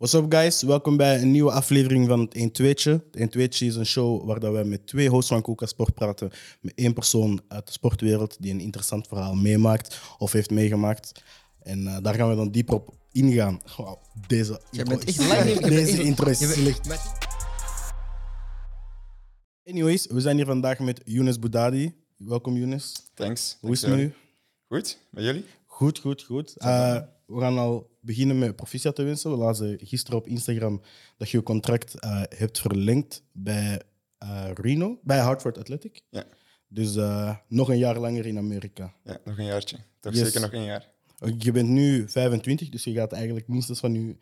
What's up guys, welkom bij een nieuwe aflevering van het 1 2'tje. Het 1 2'tje is een show waar dat wij met twee hosts van Coca Sport praten. Met één persoon uit de sportwereld die een interessant verhaal meemaakt of heeft meegemaakt. En uh, daar gaan we dan dieper op ingaan. Wow, deze intro is slecht. Deze intro is slecht. Anyways, we zijn hier vandaag met Younes Boudadi. Welkom Younes. Thanks. Hoe is het met u? Goed, met jullie? Goed, goed, goed. Eh, we gaan al beginnen met proficiat te wensen. We lazen gisteren op Instagram dat je je contract eh, hebt verlengd bij eh, Reno, bij Hartford Athletic. Ja. Dus eh, nog een jaar langer in Amerika. Ja, nog een jaartje. Toch Yes. zeker nog één jaar. Je bent nu 25, dus je gaat eigenlijk minstens van je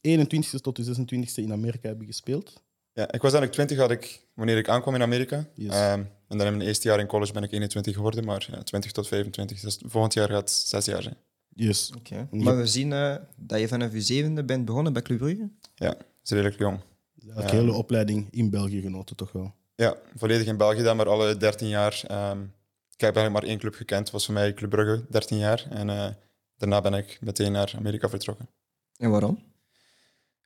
21ste tot je 26ste in Amerika hebben gespeeld. Ja, ik was eigenlijk 20 had ik, wanneer ik aankwam in Amerika. Yes. Ehm, en dan in mijn eerste jaar in college ben ik 21 geworden, maar ja, 20 tot 25. Dus volgend jaar gaat het zes jaar zijn. Yes. Oké. Maar we zien eh, dat je vanaf je zevende bent begonnen bij Club Brugge. Ja, dat is redelijk jong. De hele opleiding in België genoten, toch wel. Ja, volledig in België dan, maar alle 13 jaar. ehm, ik heb eigenlijk maar één club gekend, dat was voor mij Club Brugge, 13 jaar. En eh, daarna ben ik meteen naar Amerika vertrokken. En waarom?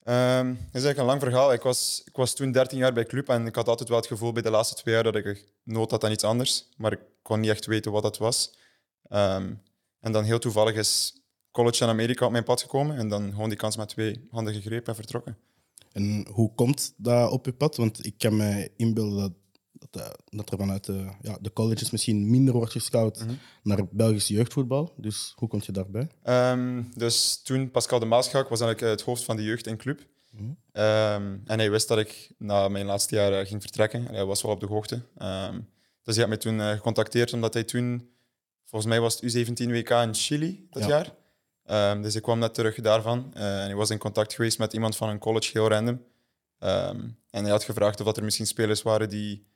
Ehm, dat is eigenlijk een lang verhaal. Ik was, ik was toen 13 jaar bij club en ik had altijd wel het gevoel bij de laatste twee jaar dat ik nood had aan iets anders, maar ik kon niet echt weten wat dat was. Ehm, en dan heel toevallig is college in Amerika op mijn pad gekomen en dan gewoon die kans met twee handen gegrepen en vertrokken. En hoe komt dat op je pad? Want ik kan me inbeelden dat, dat, eh, dat er vanuit de, ja, de colleges misschien minder wordt gescout naar Belgisch jeugdvoetbal. Dus hoe kom je daarbij? Ehm, dus toen Pascal de Maaschaak was eigenlijk eh, het hoofd van de jeugd in club. Ehm, en hij wist dat ik na mijn laatste jaar eh, ging vertrekken. En hij was wel op de hoogte. Ehm, dus hij had mij toen eh, gecontacteerd omdat hij toen, volgens mij was het U17 WK in Chili dat Ja. jaar. Ehm, dus ik kwam net terug daarvan. Eh, en hij was in contact geweest met iemand van een college, heel random. Ehm, en hij had gevraagd of dat er misschien spelers waren die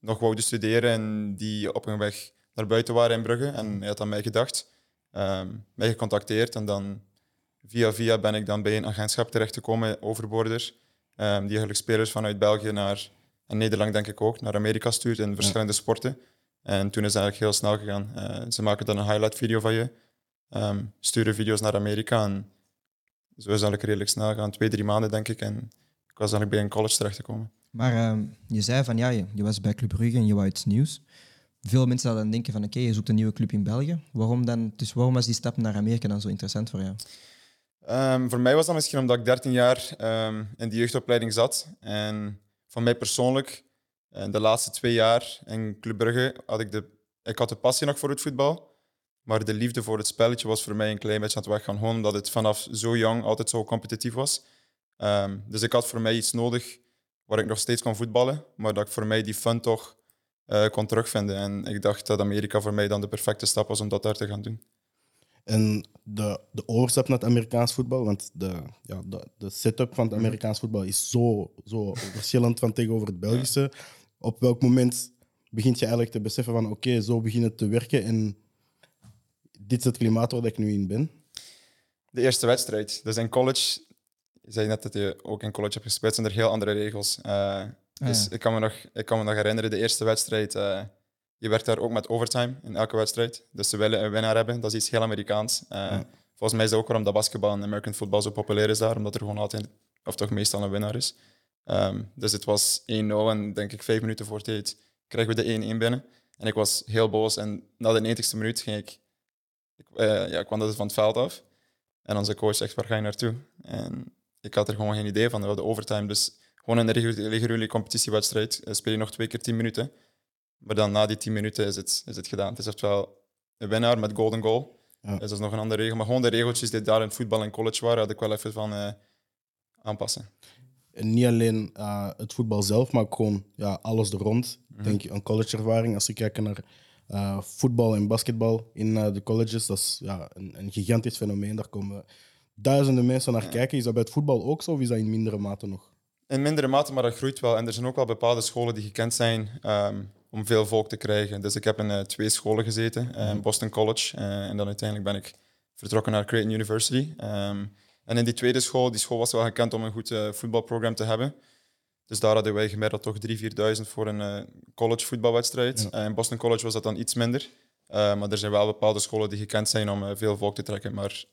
nog wouden studeren en die op hun weg naar buiten waren in Brugge. En hij had aan mij gedacht, ehm, mij gecontacteerd en dan via via ben ik dan bij een agentschap terechtgekomen, Overboorders, ehm, die eigenlijk spelers vanuit België naar, en Nederland denk ik ook, naar Amerika stuurt in verschillende sporten. En toen is het eigenlijk heel snel gegaan. Eh, ze maken dan een highlight video van je, ehm, sturen video's naar Amerika en zo is het eigenlijk redelijk snel gegaan. Twee, drie maanden denk ik en ik was eigenlijk bij een college terechtgekomen. Maar ehm, je zei van ja, je, je was bij Club Brugge en je wou iets nieuws. Veel mensen zouden dan denken van oké, je zoekt een nieuwe club in België. Waarom, dan, dus waarom was die stap naar Amerika dan zo interessant voor jou? Ehm, voor mij was dat misschien omdat ik 13 jaar in die jeugdopleiding zat. En van mij persoonlijk, eh, de laatste twee jaar in Club Brugge, had ik de, ik had de passie nog voor het voetbal. Maar de liefde voor het spelletje was voor mij een klein beetje aan het weggaan. Gewoon omdat het vanaf zo jong altijd zo competitief was. Ehm, dus ik had voor mij iets nodig waar ik nog steeds kon voetballen. Maar dat ik voor mij die fun toch eh, kon terugvinden. En ik dacht dat Amerika voor mij dan de perfecte stap was om dat daar te gaan doen. En de, de overstap naar het Amerikaans voetbal, want de, ja, de, de setup van het Amerikaans voetbal is zo, zo verschillend van tegenover het Belgische. Op welk moment begint je eigenlijk te beseffen van oké, zo begint het te werken en dit is het klimaat waar ik nu in ben? De eerste wedstrijd. Dus in college, je zei net dat je ook in college hebt gespeeld, zijn er heel andere regels. Eh, dus ja. ik, kan me nog, ik kan me nog herinneren, de eerste wedstrijd, eh, je werkt daar ook met overtime in elke wedstrijd. Dus ze willen een winnaar hebben, dat is iets heel Amerikaans. Eh, Volgens mij is dat ook waarom dat basketbal en American football zo populair is daar, omdat er gewoon altijd, of toch meestal een winnaar is. Ehm, dus het was 1-0 en denk ik vijf minuten voor tijd kregen we de 1-1 binnen. En ik was heel boos en na de 90ste minuut ging ik, ik, eh, ja, kwam dat van het veld af. En onze coach zegt, waar ga je naartoe? En ik had er gewoon geen idee van. We hadden overtime, dus gewoon in een regu- reguliere competitiewedstrijd eh, speel je nog twee keer 10 minuten. Maar dan na die 10 minuten is het, is het gedaan. Het is oftewel een winnaar met golden goal. Ja. Dus dat is nog een andere regel. Maar gewoon de regeltjes die daar in voetbal en college waren, had ik wel even van eh, aanpassen. En niet alleen eh, het voetbal zelf, maar ook gewoon ja, alles er rond. Denk je een collegeervaring. Als we kijken naar eh, voetbal en basketbal in eh, de colleges, dat is ja, een, een gigantisch fenomeen. Daar komen duizenden mensen naar kijken. Is dat bij het voetbal ook zo of is dat in mindere mate nog? In mindere mate, maar dat groeit wel. En er zijn ook wel bepaalde scholen die gekend zijn ehm, om veel volk te krijgen. Dus ik heb in twee scholen gezeten, in Boston College. en dan uiteindelijk ben ik vertrokken naar Creighton University. Ehm, en in die tweede school, die school was wel gekend om een goed eh, voetbalprogramma te hebben. Dus daar hadden wij gemiddeld toch 3.000, 4.000 voor een eh, college voetbalwedstrijd. Eh, in Boston College was dat dan iets minder. Maar er zijn wel bepaalde scholen die gekend zijn om veel volk te trekken. Maar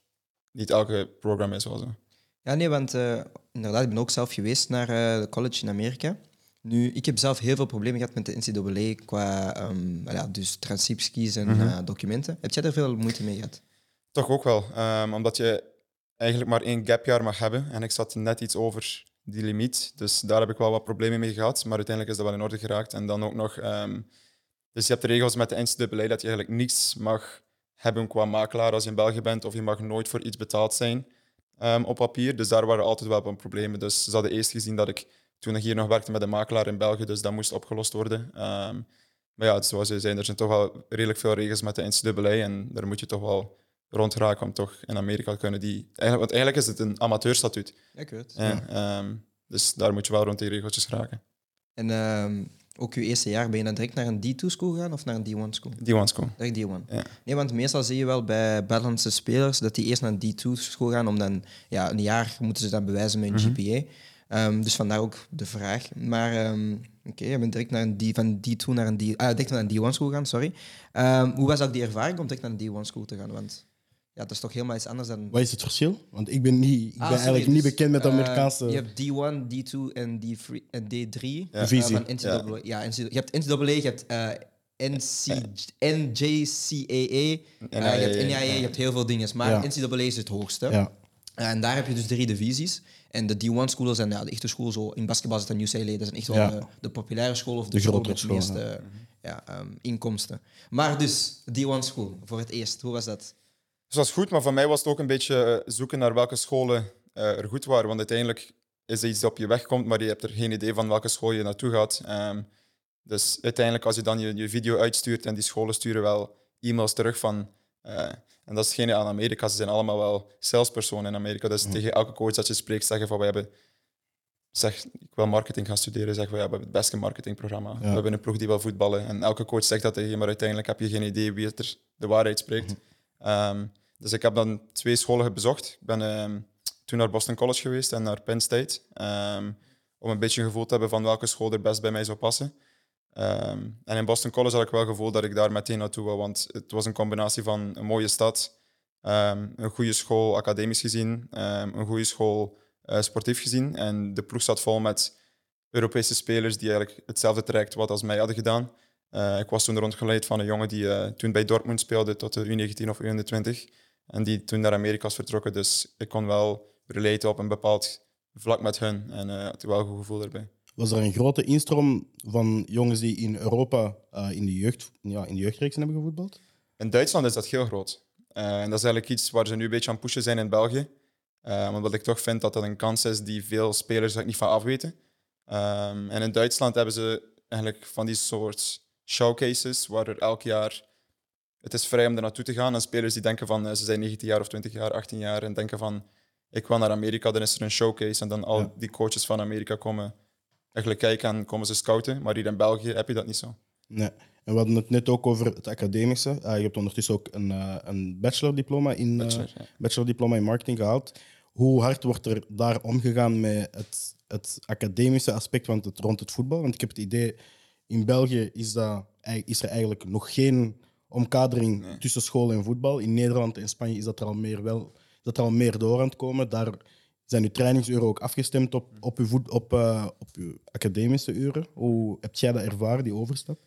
niet elke programma is wel zo. Ja, nee, want inderdaad, ik ben ook zelf geweest naar de college in Amerika. Nu, ik heb zelf heel veel problemen gehad met de NCAA qua um, ja, dus transcripties en mm -hmm. uh, documenten. Heb jij er veel moeite mee gehad? Toch ook wel, um, omdat je eigenlijk maar één gapjaar mag hebben. En ik zat net iets over die limiet, dus daar heb ik wel wat problemen mee gehad. Maar uiteindelijk is dat wel in orde geraakt. En dan ook nog, um, dus je hebt de regels met de NCAA dat je eigenlijk niets mag hebben qua makelaar als je in België bent, of je mag nooit voor iets betaald zijn um, op papier. Dus daar waren altijd wel wat problemen. Dus ze hadden eerst gezien dat ik toen ik hier nog werkte met een makelaar in België, dus dat moest opgelost worden. Um, maar ja, zoals je zei, er zijn toch wel redelijk veel regels met de NCAA en daar moet je toch wel rond raken om toch in Amerika te kunnen die... Eigenlijk, want eigenlijk is het een amateurstatuut. Ja, ik weet. Ja, um, dus daar moet je wel rond die regeltjes raken. En um, ook je eerste jaar ben je dan direct naar een D2-school gaan of naar een D1-school? D1-school. Direct D1. Ja. Nee, want meestal zie je wel bij buitenlandse spelers dat die eerst naar een D2-school gaan om dan... Ja, een jaar moeten ze dan bewijzen met een Mhm. GPA. Um, dus vandaar ook de vraag. Maar oké, okay, je bent direct naar een D, van D2 naar een, D, ah, direct naar een D1 school gegaan, sorry. Um, hoe was ook die ervaring om direct naar een D1 school te gaan? Want ja, dat is toch helemaal iets anders dan... Wat is het verschil? Want ik ben, niet, ik Ah, ben sorry, eigenlijk niet dus, bekend met de uh, Amerikaanse... je hebt D1, D2 en D3. En D3 Ja. Divisie. van NCAA. Ja. NCAA. je hebt NCAA, je hebt uh, NC, NJCAA, je hebt NIA, je hebt heel veel dingen. Maar Ja. NCAA is het hoogste. Ja. En daar heb je dus drie divisies. En de D1-scholen zijn ja, de echte school. Zo, in basketbal is het een UCLA. Dat zijn echt wel Ja. de, de populaire school of de, De school met de meeste ja, um, inkomsten. Maar dus, D1-school, voor het eerst. Hoe was dat? Dus dat is goed, maar voor mij was het ook een beetje eh, zoeken naar welke scholen uh, er goed waren. Want uiteindelijk is er iets dat op je weg komt, maar je hebt er geen idee van welke school je naartoe gaat. Um, dus uiteindelijk, als je dan je, je, video uitstuurt en die scholen sturen wel e-mails terug van. Uh, en dat is geen aan Amerika, ze zijn allemaal wel salespersonen in Amerika. Dus mm. tegen elke coach dat je spreekt, zeggen van we hebben. Zeg, ik wil marketing gaan studeren, zeggen we hebben het beste marketingprogramma. Ja. We hebben een ploeg die wil voetballen. En elke coach zegt dat tegen je, maar uiteindelijk heb je geen idee wie het er de waarheid spreekt. Mm. Um, dus ik heb dan twee scholen bezocht. Ik ben um, toen naar Boston College geweest en naar Penn State. Um, om een beetje een gevoel te hebben van welke school er best bij mij zou passen. Um, en in Boston College had ik wel het gevoel dat ik daar meteen naartoe wil. Want het was een combinatie van een mooie stad, een goede school academisch gezien, een goede school uh, sportief gezien. En de ploeg zat vol met Europese spelers die eigenlijk hetzelfde traject wat als mij hadden gedaan. Uh, ik was toen rondgeleid van een jongen die uh, toen bij Dortmund speelde tot de U19 of U21. En die toen naar Amerika is vertrokken. Dus ik kon wel relaten op een bepaald vlak met hun. En uh, had wel een goed gevoel erbij. Was er een grote instroom van jongens die in Europa uh, in, de jeugd, ja, in de jeugdreeksen hebben gevoetbald? In Duitsland is dat heel groot. Uh, en dat is eigenlijk iets waar ze nu een beetje aan pushen zijn in België. Uh, omdat ik toch vind dat dat een kans is die veel spelers er niet van afweten. Um, en in Duitsland hebben ze eigenlijk van die soort showcases waar er elk jaar het is vrij om er naartoe te gaan. En spelers die denken van, ze zijn 19 jaar of 20 jaar, 18 jaar en denken van, ik wil naar Amerika, dan is er een showcase en dan al ja. die coaches van Amerika komen eigenlijk kijken en komen ze scouten. Maar hier in België heb je dat niet zo. Nee. En we hadden het net ook over het academische. Uh, je hebt ondertussen ook een, uh, een bachelordiploma in, Bachelor, uh, ja. bachelordiploma in marketing gehaald. Hoe hard wordt er daar omgegaan met het, het academische aspect van het, rond het voetbal? Want ik heb het idee, in België is, dat, is er eigenlijk nog geen omkadering Nee. tussen school en voetbal. In Nederland en Spanje is dat er al meer, wel, is dat er al meer door aan het komen. Daar zijn uw trainingsuren ook afgestemd op, op, uw, voet, op, uh, op uw academische uren. Hoe heb jij dat ervaren, die overstap?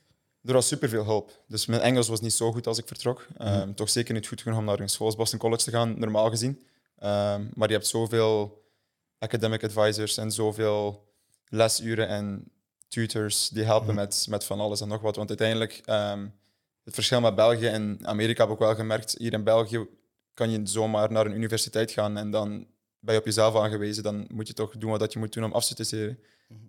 Er was superveel hulp. Dus mijn Engels was niet zo goed als ik vertrok. Um, toch zeker niet goed genoeg om naar een school als Boston College te gaan, normaal gezien. Um, maar je hebt zoveel academic advisors en zoveel lesuren en tutors die helpen met, met van alles en nog wat. Want uiteindelijk, um, het verschil met België en Amerika heb ik ook wel gemerkt. Hier in België kan je zomaar naar een universiteit gaan en dan ben je op jezelf aangewezen. Dan moet je toch doen wat je moet doen om af te studeren.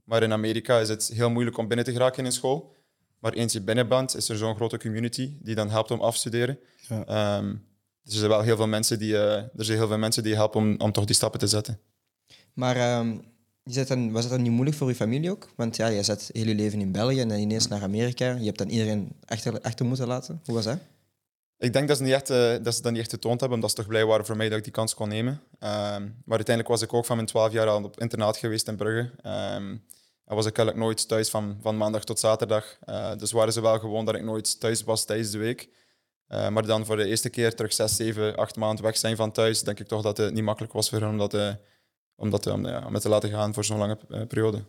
Maar in Amerika is het heel moeilijk om binnen te geraken in een school. Maar eens je binnen bent, is er zo'n grote community die dan helpt om af te studeren. Ja. Um, dus er zijn wel heel veel mensen die, uh, er zijn heel veel mensen die helpen om, om toch die stappen te zetten. Maar um, dan, was het dan niet moeilijk voor je familie ook? Want ja, je zat heel je leven in België en ineens naar Amerika. Je hebt dan iedereen achter, achter moeten laten. Hoe was dat? Ik denk dat ze, niet echt, uh, dat ze dat niet echt getoond hebben, omdat ze toch blij waren voor mij dat ik die kans kon nemen. Um, maar uiteindelijk was ik ook van mijn 12 jaar al op internaat geweest in Brugge. Um, was ik eigenlijk nooit thuis van, van maandag tot zaterdag. Uh, dus waren ze wel gewoon dat ik nooit thuis was tijdens de week. Uh, maar dan voor de eerste keer terug zes, zeven, acht maanden weg zijn van thuis, denk ik toch dat het niet makkelijk was voor hen dat om dat om, ja, om het te laten gaan voor zo'n lange eh, periode.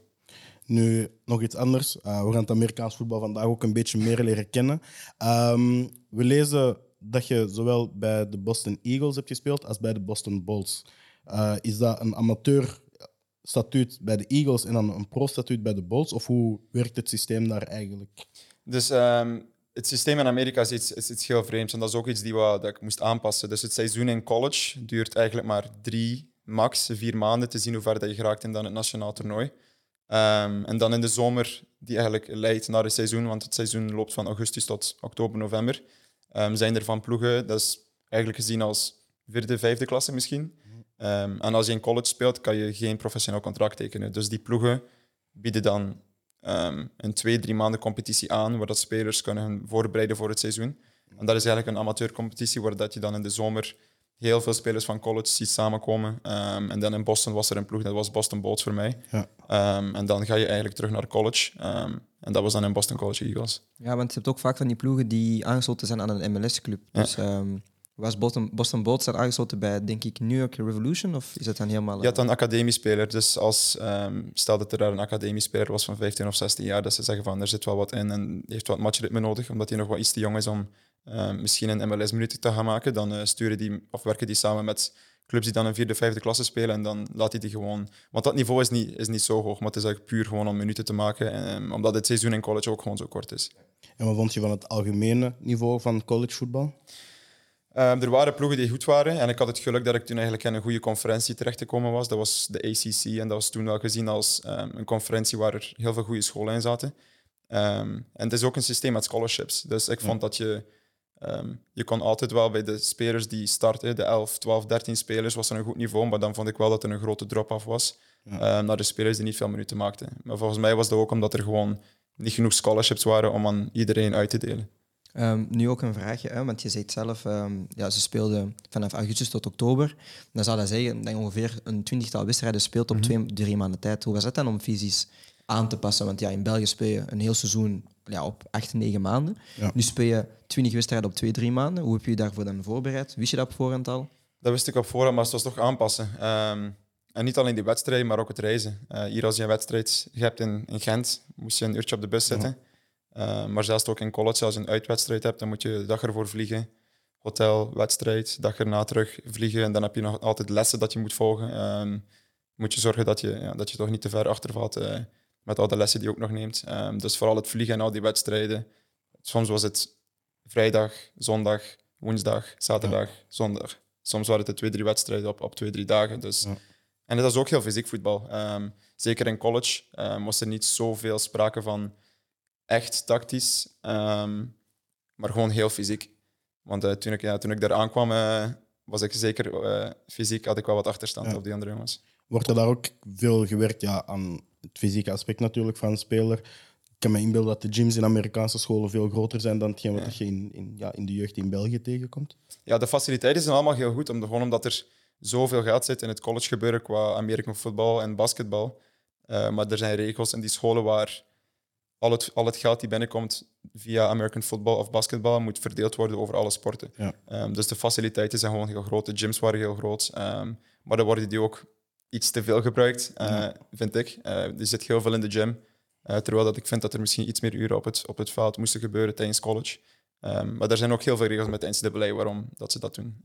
Nu, nog iets anders. Uh, we gaan het Amerikaans voetbal vandaag ook een beetje meer leren kennen. Um, we lezen dat je zowel bij de Boston Eagles hebt gespeeld als bij de Boston Bulls. Uh, is dat een amateurstatuut bij de Eagles en dan een pro-statuut bij de Bulls? Of hoe werkt het systeem daar eigenlijk? Dus um, het systeem in Amerika is iets, is iets heel vreemds en dat is ook iets die we, dat ik moest aanpassen. Dus het seizoen in college duurt eigenlijk maar drie, max vier maanden te zien hoe ver dat je geraakt in dan het nationaal toernooi. Um, en dan in de zomer, die eigenlijk leidt naar het seizoen, want het seizoen loopt van augustus tot oktober, november, um, zijn er van ploegen, dat is eigenlijk gezien als vierde, vijfde klasse misschien. Um, en als je in college speelt, kan je geen professioneel contract tekenen. Dus die ploegen bieden dan een twee, drie maanden competitie aan, waar dat spelers kunnen voorbereiden voor het seizoen. En dat is eigenlijk een amateurcompetitie, waar dat je dan in de zomer heel veel spelers van college ziet samenkomen. Um, en dan in Boston was er een ploeg, dat was Boston Bolts voor mij. Ja. Um, en dan ga je eigenlijk terug naar college. Um, en dat was dan in Boston College Eagles. Ja, want je hebt ook vaak van die ploegen die aangesloten zijn aan een MLS-club. Ja. Dus was Boston, Boston Bolts daar aangesloten bij, denk ik, New York Revolution? Of is het dan helemaal... Je had een academiespeler. Dus als, um, stel dat er daar een academiespeler was van 15 of 16 jaar, dat ze zeggen van, er zit wel wat in en heeft wat matchritme nodig, omdat hij nog wat iets te jong is om um, misschien een MLS-minuut te gaan maken, dan uh, sturen die, of werken die samen met clubs die dan een vierde, vijfde klasse spelen en dan laat hij die gewoon... Want dat niveau is niet, is niet zo hoog, maar het is eigenlijk puur gewoon om minuten te maken, um, omdat het seizoen in college ook gewoon zo kort is. En wat vond je van het algemene niveau van collegevoetbal? Um, er waren ploegen die goed waren en ik had het geluk dat ik toen eigenlijk in een goede conferentie terecht te komen was. Dat was de ACC en dat was toen wel gezien als um, een conferentie waar er heel veel goede scholen in zaten. Um, en het is ook een systeem met scholarships. Dus ik vond dat je... je kon altijd wel bij de spelers die starten, de 11, 12, 13 spelers, was er een goed niveau, maar dan vond ik wel dat er een grote drop-off was ja. naar de spelers die niet veel minuten maakten. Maar volgens mij was dat ook omdat er gewoon niet genoeg scholarships waren om aan iedereen uit te delen. Um, nu ook een vraagje, hè, want je zei zelf, um, ja, ze speelden vanaf augustus tot oktober. Dan zou dat zeggen dat je ongeveer een twintigtal wedstrijden speelt op mm -hmm. twee, drie maanden tijd. Hoe was dat dan om fysisch aan te passen? Want ja, in België speel je een heel seizoen ja, op acht, negen maanden. Ja. Nu speel je twintig wedstrijden op twee, drie maanden. Hoe heb je je daarvoor dan voorbereid? Wist je dat op voorhand al? Dat wist ik op voorhand, maar het was toch aanpassen. Um, en niet alleen die wedstrijden, maar ook het reizen. Uh, hier als je een wedstrijd hebt in, in Gent, moest je een uurtje op de bus zitten. Ja. Uh, maar zelfs ook in college, als je een uitwedstrijd hebt, dan moet je de dag ervoor vliegen. Hotel, wedstrijd, dag erna terug vliegen. En dan heb je nog altijd lessen dat je moet volgen. Um, moet je zorgen dat je, ja, dat je toch niet te ver achtervalt uh, met al de lessen die je ook nog neemt. Um, dus vooral het vliegen en al die wedstrijden. Soms was het vrijdag, zondag, woensdag, zaterdag, ja. zondag. Soms waren het twee, drie wedstrijden op, op twee, drie dagen. Dus. Ja. En dat is ook heel fysiek voetbal. Um, zeker in college was er niet zoveel sprake van echt tactisch, um, maar gewoon heel fysiek. Want uh, toen, ik, ja, toen ik daar aankwam, uh, was ik zeker uh, fysiek, had ik wel wat achterstand ja. op die andere jongens. Wordt er daar ook veel gewerkt ja, aan het fysieke aspect natuurlijk van een speler? Ik kan me inbeelden dat de gyms in Amerikaanse scholen veel groter zijn dan hetgeen wat je in, in, ja, in de jeugd in België tegenkomt. Ja, de faciliteiten zijn allemaal heel goed, om, gewoon omdat er zoveel geld zit in het college gebeuren qua American voetbal en basketbal. maar er zijn regels in die scholen waar al het, al het geld die binnenkomt via American football of basketbal moet verdeeld worden over alle sporten. Ja. Um, dus de faciliteiten zijn gewoon heel groot, de gyms waren heel groot. Um, maar dan worden die ook iets te veel gebruikt, uh, ja. vind ik. Uh, er zit heel veel in de gym. Uh, terwijl dat ik vind dat er misschien iets meer uren op het, op het veld moesten gebeuren tijdens college. Um, maar er zijn ook heel veel regels met de NCAA waarom dat ze dat doen.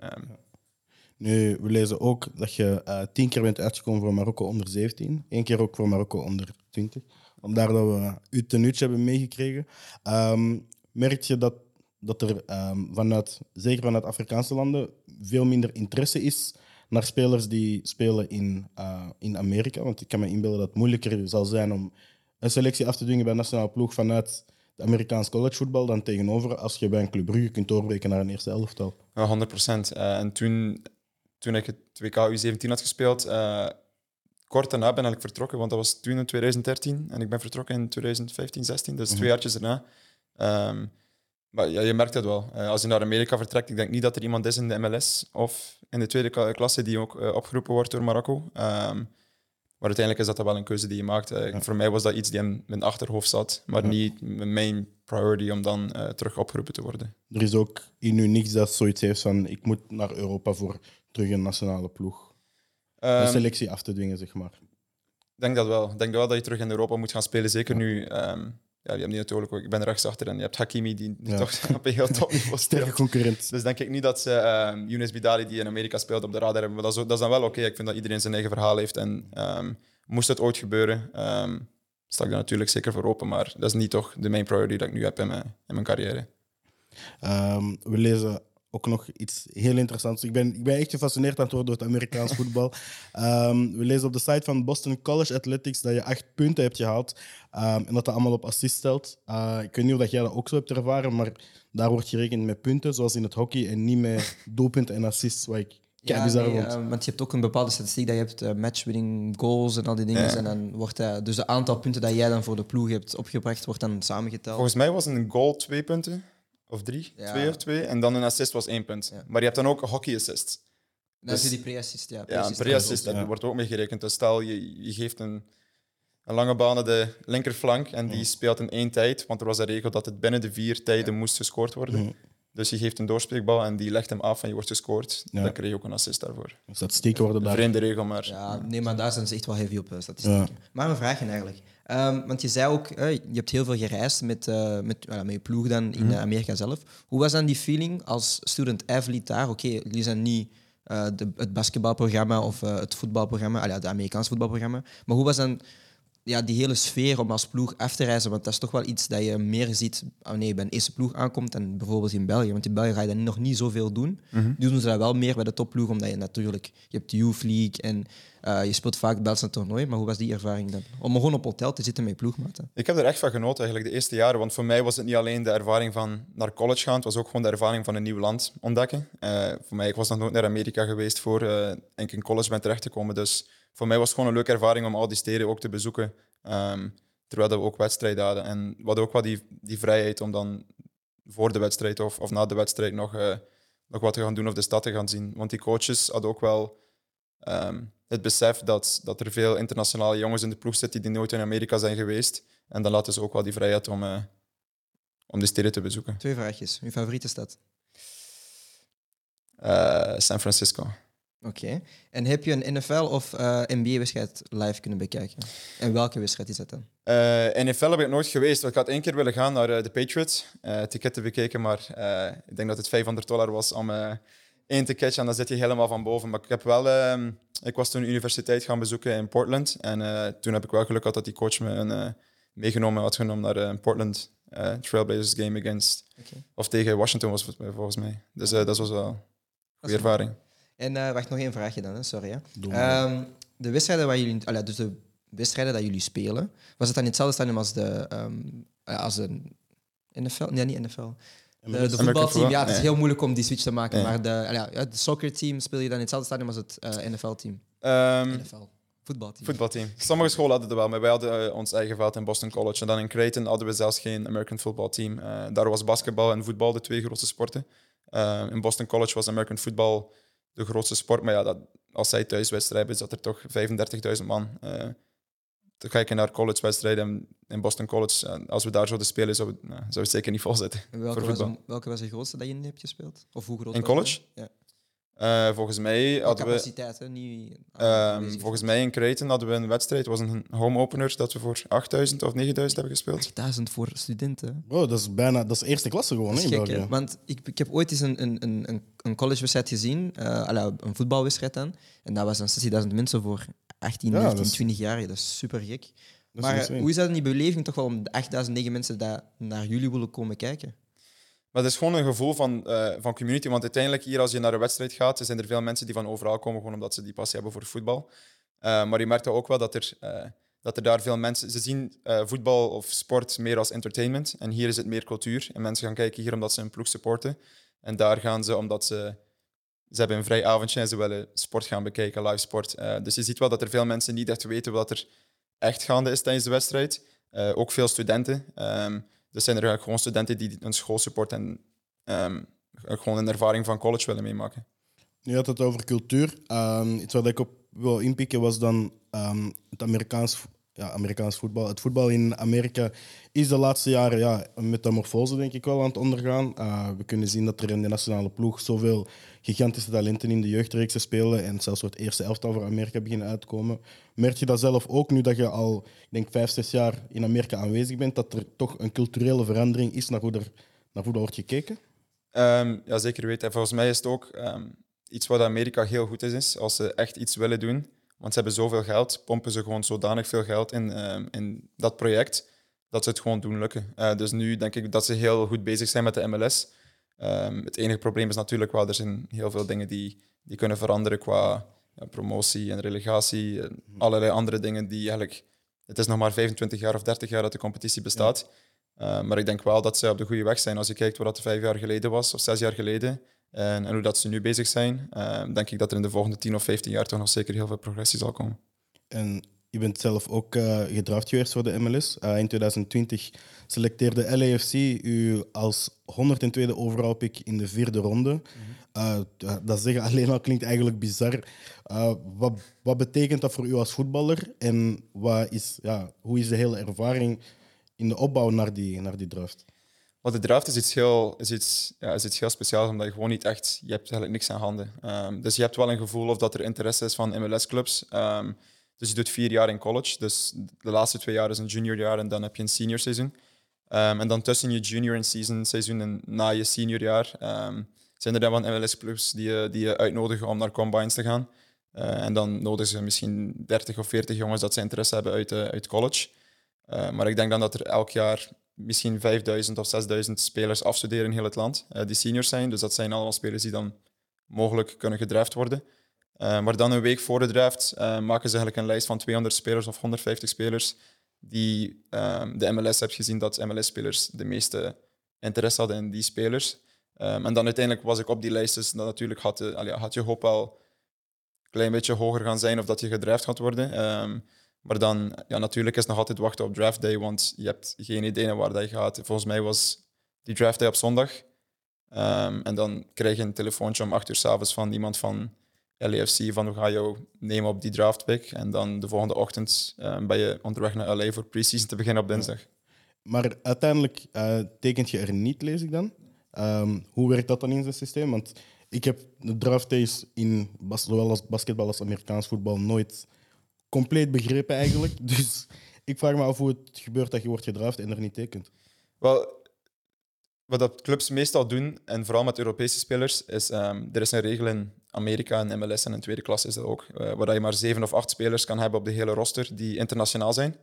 Nu, we lezen ook dat je tien keer bent uitgekomen voor Marokko onder 17. Eén keer ook voor Marokko onder 20 omdat we u ten hebben meegekregen. Um, merk je dat, dat er um, vanuit, zeker vanuit Afrikaanse landen, veel minder interesse is naar spelers die spelen in, uh, in Amerika? Want ik kan me inbeelden dat het moeilijker zal zijn om een selectie af te dwingen bij een nationale ploeg vanuit de Amerikaans collegevoetbal dan tegenover als je bij een Club Brugge kunt doorbreken naar een eerste elftal. Ja, 100 procent. Uh, en toen, toen ik het WK U17 had gespeeld, uh, kort daarna ben ik vertrokken, want dat was toen in 2013 en ik ben vertrokken in 2015, 16, dus mm -hmm. twee jaartjes daarna. Um, maar ja, je merkt het wel. Uh, als je naar Amerika vertrekt, ik denk niet dat er iemand is in de MLS of in de tweede klasse die ook uh, opgeroepen wordt door Marokko. Um, maar uiteindelijk is dat wel een keuze die je maakt. Uh, ja. Voor mij was dat iets die in mijn achterhoofd zat, maar ja. niet mijn main priority om dan terug opgeroepen te worden. Er is ook in u niks dat zoiets heeft van ik moet naar Europa voor terug een nationale ploeg. Ehm, de selectie af te dwingen, zeg maar. Ik denk dat wel. Ik denk wel dat je terug in Europa moet gaan spelen. Zeker nu. ehm, ja, je hebt nu natuurlijk ook, ik ben rechtsachter en je hebt Hakimi die, die Ja. toch op een heel topniveau speelt. concurrent. Dus denk ik niet dat ze ehm Younes Bidali, die in Amerika speelt, op de radar hebben. Maar dat is, dat is dan wel oké. Ik vind dat iedereen zijn eigen verhaal heeft. En ehm, moest het ooit gebeuren, ehm, sta ik daar natuurlijk zeker voor open. Maar dat is niet toch de main priority dat ik nu heb in mijn, in mijn carrière. Ehm, we lezen ook nog iets heel interessants. Ik ben, ik ben echt gefascineerd aan het worden door het Amerikaans voetbal. Ehm, we lezen op de site van Boston College Athletics dat je acht punten hebt gehaald ehm, en dat dat allemaal op assist stelt. Eh, ik weet niet of dat jij dat ook zo hebt ervaren, maar daar wordt gerekend met punten, zoals in het hockey, en niet met doelpunten en assists, wat ik bizar nee, vond. eh, want je hebt ook een bepaalde statistiek dat je hebt eh, matchwinning goals en al die dingen. Ja. En dan wordt dat, dus het aantal punten dat jij dan voor de ploeg hebt opgebracht, wordt dan samengeteld. Volgens mij was een goal twee punten. Of drie. Ja. Twee of twee. En dan een assist was één punt. Ja. Maar je hebt dan ook een hockey assist. dat is dus- die pre-assist, ja. Ja, een Pre-assist dat wordt ook mee gerekend. Dus stel, je, je geeft een, een lange baan naar de linkerflank en die speelt in één tijd, want er was een regel dat het binnen de vier tijden moest gescoord worden. Dus je geeft een doorspreekbal en die legt hem af en je wordt gescoord. Ja. Dan krijg je ook een assist daarvoor. Statistieken worden Een daar. vreemde regel, maar Ja, nee, maar daar zijn ze echt wel heavy op eh, statistieken. Maar een vraagje eigenlijk. Ehm, want je zei ook, eh, je hebt heel veel gereisd met, eh, met, well, met je ploeg dan in Mhm. Amerika zelf. Hoe was dan die feeling als student athlete daar? Oké, jullie zijn niet eh, de, het basketbalprogramma of eh, het voetbalprogramma, ah, ja, het Amerikaans voetbalprogramma. Maar hoe was dan ja, die hele sfeer om als ploeg af te reizen? Want dat is toch wel iets dat je meer ziet wanneer je bij een eerste ploeg aankomt dan bijvoorbeeld in België. Want in België ga je dan nog niet zoveel doen. Nu doen ze dat wel meer bij de topploeg, omdat je natuurlijk... Je hebt de Youth League en eh, je speelt vaak Belgische toernooi. Maar hoe was die ervaring dan? Om gewoon op hotel te zitten met je ploegmaten. Ik heb er echt van genoten eigenlijk de eerste jaren. Want voor mij was het niet alleen de ervaring van naar college gaan, het was ook gewoon de ervaring van een nieuw land ontdekken. Eh, voor mij, ik was nog nooit naar Amerika geweest voor eh, ik in college ben terecht te komen. Dus voor mij was het gewoon een leuke ervaring om al die steden ook te bezoeken. Ehm, terwijl dat we ook wedstrijden hadden. En we hadden ook wel die, die vrijheid om dan voor de wedstrijd of, of na de wedstrijd nog, eh, nog wat te gaan doen of de stad te gaan zien. Want die coaches hadden ook wel ehm, het besef dat, dat er veel internationale jongens in de ploeg zitten die nooit in Amerika zijn geweest. En dan laten ze ook wel die vrijheid om, eh, om de steden te bezoeken. Twee vraagjes. Je favoriete stad? Eh, San Francisco. Oké. En heb je een NFL of eh, NBA-wedstrijd live kunnen bekijken? En welke wedstrijd is dat dan? Eh NFL heb ik nooit geweest. Ik had één keer willen gaan naar eh, de Patriots. eh ticketten bekeken, maar ik denk dat het 500 dollar was om één te catchen. En dan zit je helemaal van boven. Maar ik, heb wel, ehm, ik was toen een universiteit gaan bezoeken in Portland. En toen heb ik wel geluk gehad dat die coach me een, meegenomen had genomen naar een Portland Trailblazers game against. Of tegen Washington was het volgens mij. Dus dat was wel een goede ervaring. En eh, wacht, nog één vraagje dan, hè? sorry. Hè. Ehm, de wedstrijden waar jullie, allee, dus de wedstrijden dat jullie spelen, was het dan in hetzelfde stadium als de ehm, eh, als een NFL? Nee, niet NFL. De, de voetbalteam, ja, het is Nee. heel moeilijk om die switch te maken. Maar de, allee, ja, het soccerteam speel je dan in hetzelfde stadium als het eh, NFL-team. Ehm, NFL. Voetbalteam. Voetbalteam. Sommige scholen hadden het wel, maar wij hadden ons eigen veld in Boston College. En dan in Creighton hadden we zelfs geen American football team. Eh, daar was basketbal en voetbal de twee grootste sporten. In Boston College was American football de grootste sport. Maar ja, dat, als zij thuiswedstrijden hebben, is dat er toch 35.000 man. Eh te kijken naar collegewedstrijden in Boston College. eh, als we daar zouden spelen, zou, het- nou, zou het zeker niet vol zitten. En welke, voor was, welke was de grootste dat je in hebt gespeeld? Of hoe groot In college? Ja. Eh, volgens mij hadden we... capaciteit, hè? Niet Ehm, aanwezig. volgens mij in Creighton hadden we een wedstrijd. Het was een home opener dat we voor 8000 of 9000 hebben gespeeld. 8000 voor studenten. Bro, dat is bijna dat is eerste klasse gewoon Dat hè, is in gek, hè? Want ik, ik heb ooit eens een, een, een, een- collegewedstrijd gezien, eh, allee, een voetbalwedstrijd dan. En dat was dan 60.000 mensen voor 18, Ja, 19, dat is- 20 jaar. Dat is super gek. Is Maar hoe is dat in die beleving toch wel om de 8000, 9 mensen dat naar jullie willen komen kijken? Maar het is gewoon een gevoel van, eh, van community. Want uiteindelijk, hier als je naar een wedstrijd gaat, zijn er veel mensen die van overal komen, gewoon omdat ze die passie hebben voor voetbal. Eh, maar je merkt ook wel dat er, eh, dat er daar veel mensen... Ze zien voetbal of sport meer als entertainment. En hier is het meer cultuur. En mensen gaan kijken hier omdat ze een ploeg supporten. En daar gaan ze omdat ze... Ze hebben een vrij avondje en ze willen sport gaan bekijken, live sport. Dus je ziet wel dat er veel mensen niet echt weten wat er echt gaande is tijdens de wedstrijd. Ook veel studenten. Ehm dus zijn er gewoon studenten die een school supporten en ehm, gewoon een ervaring van college willen meemaken. Je had het over cultuur. Ehm, iets wat ik op wil inpikken was dan ehm, het Amerikaans, ja, Amerikaans voetbal. Het voetbal in Amerika is de laatste jaren ja, een metamorfose, denk ik wel, aan het ondergaan. Eh, we kunnen zien dat er in de nationale ploeg zoveel gigantische talenten in de jeugdreeksen spelen en zelfs voor het eerste elftal voor Amerika beginnen uitkomen. Merk je dat zelf ook nu dat je al, ik denk, vijf, zes jaar in Amerika aanwezig bent, dat er toch een culturele verandering is naar hoe er naar voetbal wordt gekeken? Um, ja, zeker weten. volgens mij is het ook ehm, iets wat Amerika heel goed is, is, als ze echt iets willen doen. Want ze hebben zoveel geld, pompen ze gewoon zodanig veel geld in, um, in dat project, dat ze het gewoon doen lukken. Uh, dus nu denk ik dat ze heel goed bezig zijn met de MLS. Het enige probleem is natuurlijk wel, er zijn heel veel dingen die, die kunnen veranderen qua ja, promotie en relegatie. En allerlei andere dingen die eigenlijk... Het is nog maar 25 jaar of 30 jaar dat de competitie bestaat. Uh, maar ik denk wel dat ze op de goede weg zijn. Als je kijkt wat dat vijf jaar geleden was, of zes jaar geleden, en, en hoe dat ze nu bezig zijn, uh, denk ik dat er in de volgende 10 of 15 jaar toch nog zeker heel veel progressie zal komen. En je bent zelf ook uh, gedraft geweest voor de MLS. in 2020 selecteerde LAFC u als 102e overall pick in de vierde ronde. Mm -hmm. dat zeggen alleen al klinkt eigenlijk bizar. wat, wat betekent dat voor u als voetballer? En wat is, ja, hoe is de hele ervaring in de opbouw naar die, naar die draft? Wat de draft is iets heel, is iets, ja, is iets heel speciaals, omdat je gewoon niet echt, je hebt eigenlijk niks aan handen. Um, dus je hebt wel een gevoel of dat er interesse is van MLS-clubs. Um, ehm, dus je doet vier jaar in college. Dus de laatste twee jaar is een juniorjaar en dan heb je een senior seizoen. Um, en dan tussen je junior en season seizoen en na je seniorjaar zijn er dan wat MLS-clubs die, je, die je uitnodigen om naar combines te gaan. Uh, en dan nodigen ze misschien 30 of 40 jongens dat ze interesse hebben uit, uh, uit college. Uh, maar ik denk dan dat er elk jaar misschien 5000 of 6000 spelers afstuderen in heel het land, die seniors zijn. Dus dat zijn allemaal spelers die dan mogelijk kunnen gedraft worden. Maar dan een week voor de draft maken ze eigenlijk een lijst van 200 spelers of 150 spelers die ehm, de MLS hebt gezien dat MLS-spelers de meeste interesse hadden in die spelers. Um, en dan uiteindelijk was ik op die lijst, dus dan natuurlijk had, de, had je hoop wel een klein beetje hoger gaan zijn of dat je gedraft gaat worden. Um, maar dan, ja, natuurlijk is nog altijd wachten op draft day, want je hebt geen idee naar waar dat je gaat. Volgens mij was die draft day op zondag. En dan krijg je een telefoontje om acht uur s'avonds van iemand van LAFC van hoe ga je nemen op die draft pick. En dan de volgende ochtend um, ben je onderweg naar LA voor preseason te beginnen op dinsdag. Maar uiteindelijk uh, tekent je er niet, lees ik dan. Um, hoe werkt dat dan in zijn systeem? Want ik heb de draft days in zowel als basketbal als Amerikaans voetbal nooit compleet begrepen eigenlijk. Dus ik vraag me af hoe het gebeurt dat je wordt gedraft en er niet tekent. Wel, wat dat clubs meestal doen, en vooral met Europese spelers, is um, er is een regel in Amerika en MLS en in tweede klas is dat ook, uh, waar je maar zeven of acht spelers kan hebben op de hele roster die internationaal zijn.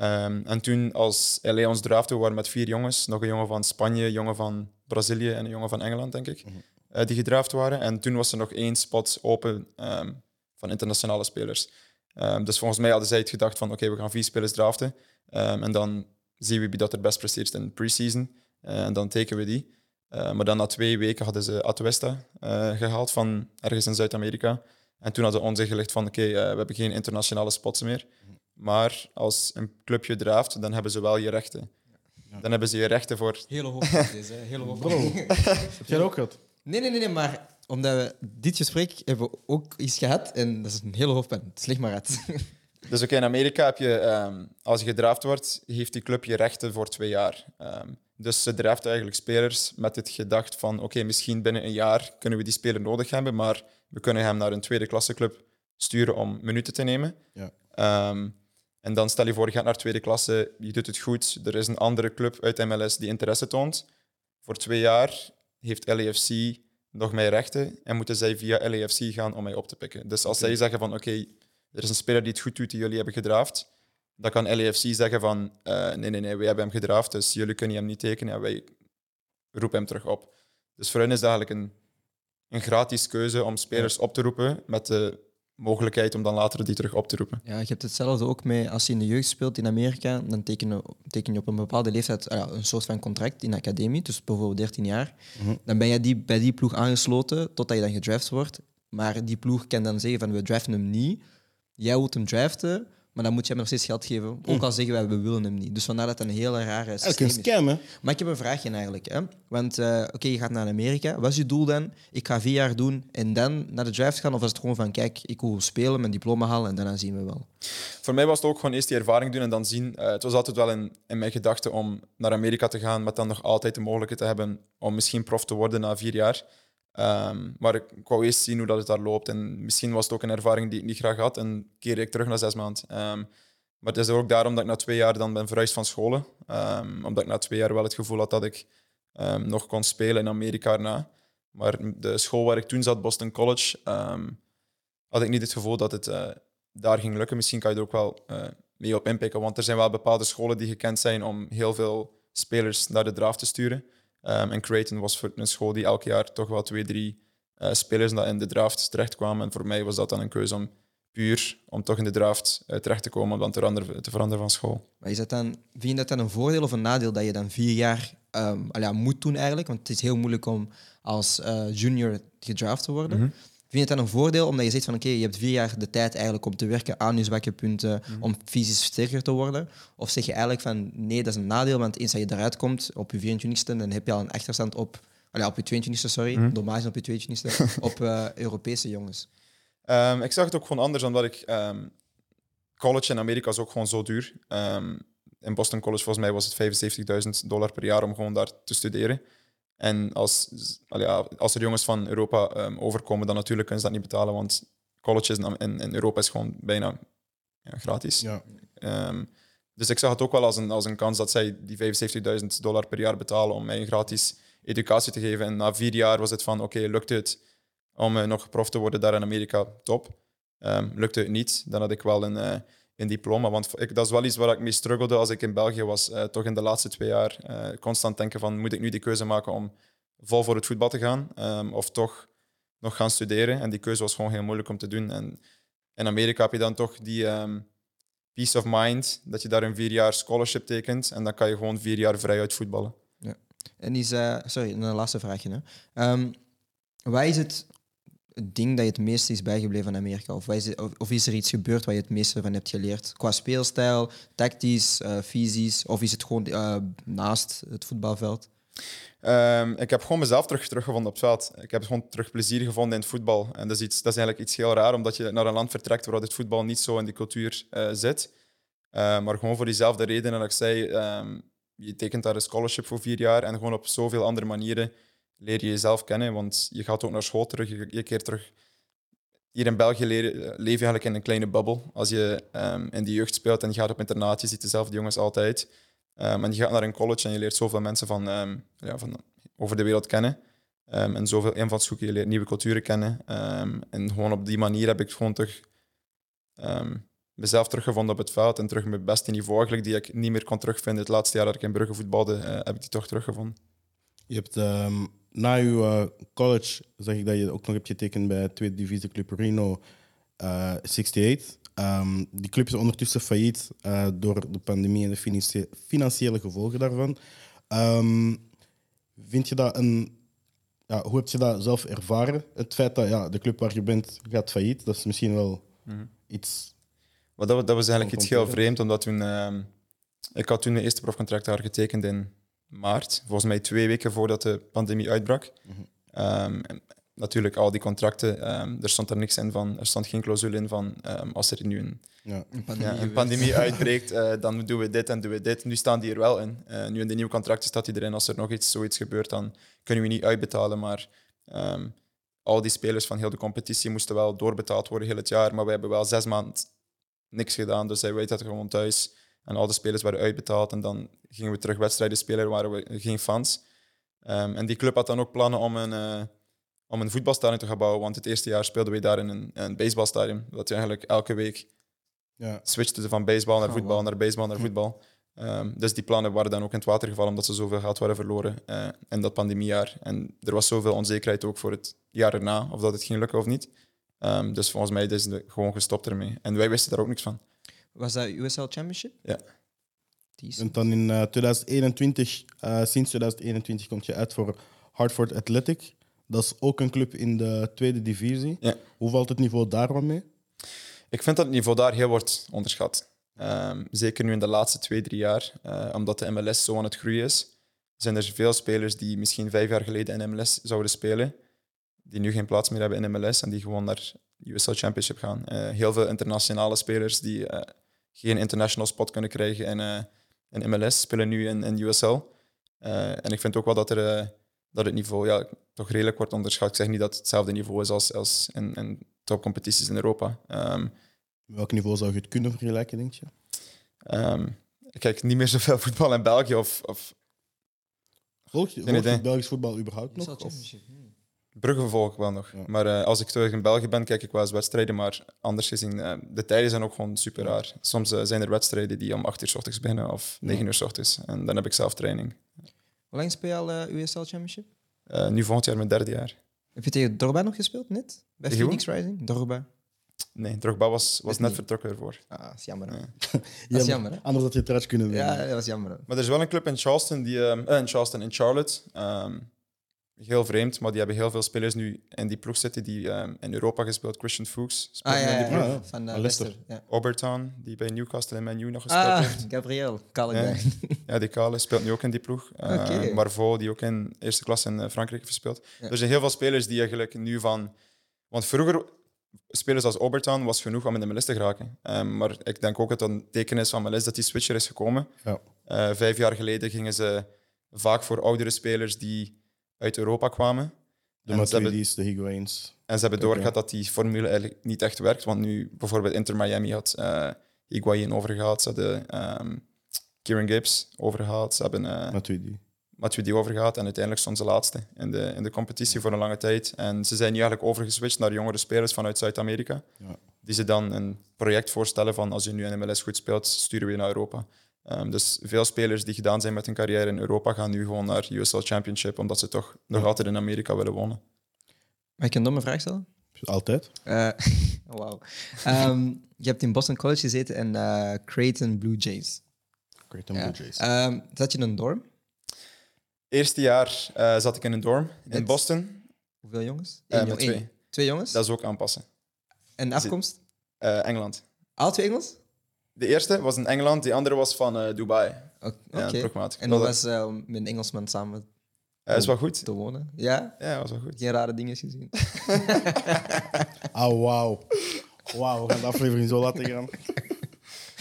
Um, en toen als LA ons drafte, waren met vier jongens, nog een jongen van Spanje, een jongen van Brazilië en een jongen van Engeland, denk ik, mm uh, die gedraft waren. En toen was er nog één spot open um, van internationale spelers. Um, dus volgens mij hadden zij het gedacht van oké, we gaan vier spelers draften. En dan zien we wie dat er best presteert in de preseason. Uh, en dan tekenen we die. Uh, maar dan na twee weken hadden ze Atuesta uh, gehaald van ergens in Zuid-Amerika. En toen hadden ze ons ingelicht van oké, we hebben geen internationale spots meer. Maar als een clubje draaft, dan hebben ze wel je rechten. Ja. Dan hebben ze je rechten voor... Hele hoop deze, hele hoop. Bro, heb jij dat ook gehad? Nee, nee, nee, nee, maar omdat we dit gesprek hebben we ook iets gehad en dat is een hele hoofdpijn. Slecht maar uit. Dus oké, in Amerika heb je, um, als je gedraft wordt, heeft die club je rechten voor twee jaar. Um, dus ze draften eigenlijk spelers met het gedacht van oké, misschien binnen een jaar kunnen we die speler nodig hebben, maar we kunnen hem naar een tweede klasse club sturen om minuten te nemen. Ja. Um, en dan stel je voor, je gaat naar tweede klasse, je doet het goed, er is een andere club uit MLS die interesse toont. Voor twee jaar heeft LAFC nog mijn rechten en moeten zij via LAFC gaan om mij op te pikken. Dus als zij zeggen van oké, er is een speler die het goed doet die jullie hebben gedraft, dan kan LAFC zeggen van uh, nee, nee, nee, wij hebben hem gedraft, dus jullie kunnen hem niet tekenen en wij roepen hem terug op. Dus voor hen is het eigenlijk een, een gratis keuze om spelers op te roepen met de mogelijkheid om dan later die terug op te roepen. Ja, je hebt hetzelfde ook mee als je in de jeugd speelt in Amerika. Dan teken je, teken je op een bepaalde leeftijd uh, een soort van contract in de academie, dus bijvoorbeeld 13 jaar. Mm -hmm. Dan ben je die, bij die ploeg aangesloten totdat je dan gedraft wordt. Maar die ploeg kan dan zeggen van we draften hem niet. Jij wilt hem draften, maar dan moet je hem nog steeds geld geven. Ook hm. al zeggen wij, we willen hem niet. Dus vandaar dat het een hele rare systeem is. scam, hè? Maar ik heb een vraagje eigenlijk. Hè? Want uh, oké, je gaat naar Amerika. Wat is je doel dan? Ik ga vier jaar doen en dan naar de draft gaan? Of is het gewoon van, kijk, ik wil spelen, mijn diploma halen en dan zien we wel? Voor mij was het ook gewoon eerst die ervaring doen en dan zien. Uh, het was altijd wel in, in mijn gedachten om naar Amerika te gaan, maar dan nog altijd de mogelijkheid te hebben om misschien prof te worden na vier jaar. Ehm, maar ik, wou eerst zien hoe dat het daar loopt. En misschien was het ook een ervaring die ik niet graag had. En keerde ik terug na zes maanden. Ehm, maar het is ook daarom dat ik na twee jaar dan ben verhuisd van scholen. Ehm, omdat ik na twee jaar wel het gevoel had dat ik nog kon spelen in Amerika erna. Maar de school waar ik toen zat, Boston College, had ik niet het gevoel dat het eh, daar ging lukken. Misschien kan je er ook wel eh, mee op inpikken. Want er zijn wel bepaalde scholen die gekend zijn om heel veel spelers naar de draft te sturen. Ehm, en Creighton was voor een school die elk jaar toch wel twee, drie eh, spelers in de draft terechtkwamen. En voor mij was dat dan een keuze om puur om toch in de draft eh, terecht te komen, om dan te veranderen, te veranderen van school. Maar is dat dan, vind je dat dan een voordeel of een nadeel dat je dan vier jaar ja, moet doen eigenlijk? Want het is heel moeilijk om als eh, junior gedraft te worden. Mhm. Vind je het dan een voordeel omdat je zegt van oké, je hebt vier jaar de tijd eigenlijk om te werken aan je zwakke punten, Mhm. om fysisch sterker te worden? Of zeg je eigenlijk van nee, dat is een nadeel, want eens dat je eruit komt op je 24ste, dan heb je al een achterstand op, al ja, op je 22ste, sorry, Mhm. normaal op je 22ste, op eh, Europese jongens. Ehm, ik zag het ook gewoon anders, omdat ik... ehm, college in Amerika is ook gewoon zo duur. Ehm, in Boston College, volgens mij, was het 75.000 dollar per jaar om gewoon daar te studeren. En als, ja, als er jongens van Europa ehm, overkomen, dan natuurlijk kunnen ze dat niet betalen, want college is in, in, Europa is gewoon bijna ja, gratis. Ja. Ehm, dus ik zag het ook wel als een, als een kans dat zij die 75.000 dollar per jaar betalen om mij een gratis educatie te geven. En na vier jaar was het van, oké, lukt het om eh, nog prof te worden daar in Amerika? Top. Ehm, lukte het niet, dan had ik wel een, eh, een diploma. Want ik, dat is wel iets waar ik mee struggelde als ik in België was. Eh, toch in de laatste twee jaar eh, constant denken van, moet ik nu die keuze maken om vol voor het voetbal te gaan? Ehm, of toch nog gaan studeren? En die keuze was gewoon heel moeilijk om te doen. En in Amerika heb je dan toch die... ehm, peace of mind, dat je daar een vier jaar scholarship tekent en dan kan je gewoon vier jaar vrij uit voetballen. En is, sorry, een laatste vraagje. Hè. Ehm, is het ding dat je het meeste is bijgebleven van Amerika? Of, is het- of, is er iets gebeurd waar je het meeste van hebt geleerd? Qua speelstijl, tactisch, eh fysisch? Of is het gewoon eh, naast het voetbalveld? Ehm, ik heb gewoon mezelf terug, teruggevonden op het veld. Ik heb gewoon terug plezier gevonden in het voetbal. En dat is, iets, dat is eigenlijk iets heel raar, omdat je naar een land vertrekt waar het voetbal niet zo in die cultuur eh, zit. Eh, maar gewoon voor diezelfde redenen dat ik zei, ehm, je tekent daar een scholarship voor vier jaar en gewoon op zoveel andere manieren leer je jezelf kennen. Want je gaat ook naar school terug, je, je keert terug. Hier in België leer, je- leef je eigenlijk in een kleine bubbel. Als je ehm, in de jeugd speelt en je gaat op internaat, je ziet dezelfde jongens altijd. Ehm, en je gaat naar een college en je leert zoveel mensen van, ehm, ja, van over de wereld kennen. En zoveel invalshoeken, je leert nieuwe culturen kennen. En gewoon op die manier heb ik gewoon terug mezelf teruggevonden op het veld en terug mijn beste niveau eigenlijk, die ik niet meer kon terugvinden. Het laatste jaar dat ik in Brugge voetbalde, eh, heb ik die toch teruggevonden. Je hebt na je eh, college, zag ik dat je ook nog hebt getekend bij tweede divisie club Reno eh 68. Ehm, die club is ondertussen failliet eh, door de pandemie en de financiële gevolgen daarvan. Ehm, vind je dat een. Ja, hoe heb je dat zelf ervaren? Het feit dat ja, de club waar je bent gaat failliet, dat is misschien wel iets. Maar dat, wa- dat was eigenlijk iets heel vreemd, omdat toen... ehm, ik had toen mijn eerste profcontract daar getekend in maart. Volgens mij twee weken voordat de pandemie uitbrak. Ehm, en natuurlijk, al die contracten, ehm, er stond er niks in van... Er stond geen clausule in van ehm, als er nu een Ja. Een ja, een pandemie uitbreekt, eh, dan doen we dit en doen we dit. Nu staan die er wel in. Eh, nu in de nieuwe contracten staat die erin. Als er nog iets, zoiets gebeurt, dan kunnen we niet uitbetalen. Maar ehm, al die spelers van heel de competitie moesten wel doorbetaald worden heel het jaar. Maar we hebben wel zes maanden niks gedaan. Dus zij weten dat gewoon thuis. En al de spelers werden uitbetaald. En dan gingen we terug wedstrijden spelen, waren we geen fans. Ehm, en die club had dan ook plannen om een, eh, om een voetbalstadion te gaan bouwen. Want het eerste jaar speelden we daar in een, een baseballstadion. Dat je eigenlijk elke week Ja. switchte van baseball naar Oh, voetbal, wow. naar baseball, naar voetbal. Ehm, dus die plannen waren dan ook in het water gevallen omdat ze zoveel geld waren verloren eh, in dat pandemiejaar. En er was zoveel onzekerheid ook voor het jaar erna, of dat het ging lukken of niet. Ehm, dus volgens mij is het gewoon gestopt ermee. En wij wisten daar ook niks van. Was dat USL Championship? Ja. Decent. En dan in eh, 2021, eh, sinds 2021 komt je uit voor Hartford Athletic. Dat is ook een club in de tweede divisie. Ja. Hoe valt het niveau daar wat mee? Ik vind dat het niveau daar heel wordt onderschat. Ehm, zeker nu in de laatste twee, drie jaar. Eh, omdat de MLS zo aan het groeien is, zijn er veel spelers die misschien vijf jaar geleden in MLS zouden spelen, die nu geen plaats meer hebben in MLS en die gewoon naar USL Championship gaan. Eh, heel veel internationale spelers die eh, geen international spot kunnen krijgen in, eh, in MLS, spelen nu in, in USL. Eh, en ik vind ook wel dat er, eh, dat het niveau ja, toch redelijk wordt onderschat. Ik zeg niet dat het hetzelfde niveau is als, als in, in topcompetities in Europa. Ehm, Welk niveau zou je het kunnen vergelijken, denk je? ehm, ik kijk niet meer zoveel voetbal in België of, of Volg je, volg. Belgisch voetbal überhaupt nog? Of-. Hmm. Brugge volg ik wel nog. Ja. Maar eh, als ik terug in België ben, kijk ik wel eens wedstrijden. Maar anders gezien, eh, de tijden zijn ook gewoon super raar. Soms eh, zijn er wedstrijden die om 8 uur s ochtends beginnen of 9 uur s ochtends. En dan heb ik zelf training. Hoe lang speel je al eh, USL Championship? Eh, nu volgend jaar mijn derde jaar. Heb je tegen Dorba nog gespeeld, net? Bij Tegen Phoenix Rising? Dorba. Nee, Drogba was, was net niet. vertrokken ervoor. Ah, dat is jammer. Dat is jammer, hè? Anders had je het eruit kunnen winnen. Ja, dat was jammer. hè. Maar er is wel een club in Charleston, die, in Charleston, in Charlotte. ehm, heel vreemd, maar die hebben heel veel spelers nu in die ploeg zitten die ehm, in Europa gespeeld. Christian Fuchs speelt Ah, nu ja, in die ploeg. ploeg. Van Van Leicester. Leicester. Ja. Oberton, die bij Newcastle en Man U nog gespeeld Ah, heeft. Gabriel. Kale Ja. die Kale speelt nu ook in die ploeg. Uh. Marvaux, die ook in eerste klas in eh, Frankrijk heeft gespeeld. Ja. Er zijn heel veel spelers die eigenlijk nu van... Want vroeger, spelers als Oberton was genoeg om in de MLS te geraken. Um, maar ik denk ook dat het een teken is van MLS dat die switcher is gekomen. Ja. Uh, vijf jaar geleden gingen ze vaak voor oudere spelers die uit Europa kwamen. De Matuidi's, de Higuains. En ze hebben doorgehad dat die formule eigenlijk niet echt werkt. Want nu bijvoorbeeld Inter Miami had eh Higuain overgehaald. Ze hadden ehm Kieran Gibbs overgehaald. Ze hebben eh Matuidi. Matuidi overgehaald. En uiteindelijk stond ze laatste in de, in de competitie voor een lange tijd. En ze zijn nu eigenlijk overgeswitcht naar jongere spelers vanuit Zuid-Amerika. Ja. Die ze dan een project voorstellen van als je nu in MLS goed speelt, sturen we je naar Europa. Ehm, dus veel spelers die gedaan zijn met hun carrière in Europa gaan nu gewoon naar USL Championship, omdat ze toch nog altijd in Amerika willen wonen. Mag ik een domme vraag stellen? Altijd. Eh, Wauw. Ehm, je hebt in Boston College gezeten en eh, Creighton Blue Jays. Creighton Ja. Blue Jays. Ehm, zat je in een dorm? Eerste jaar eh, zat ik in een dorm in? Boston. Hoeveel jongens? Eén met twee. één. Twee jongens? Dat is ook aanpassen. En afkomst? Eh, Engeland. Alle twee Engels? De eerste was in Engeland, die andere was van eh, Dubai. O- Oké. Ja, en hoe Dat- was eh, om met een Engelsman samen Eh, is wel goed. te wonen? Ja? Ja, was wel goed. Geen rare dingen gezien? Ah, wauw. Wauw, we gaan de aflevering zo laten gaan.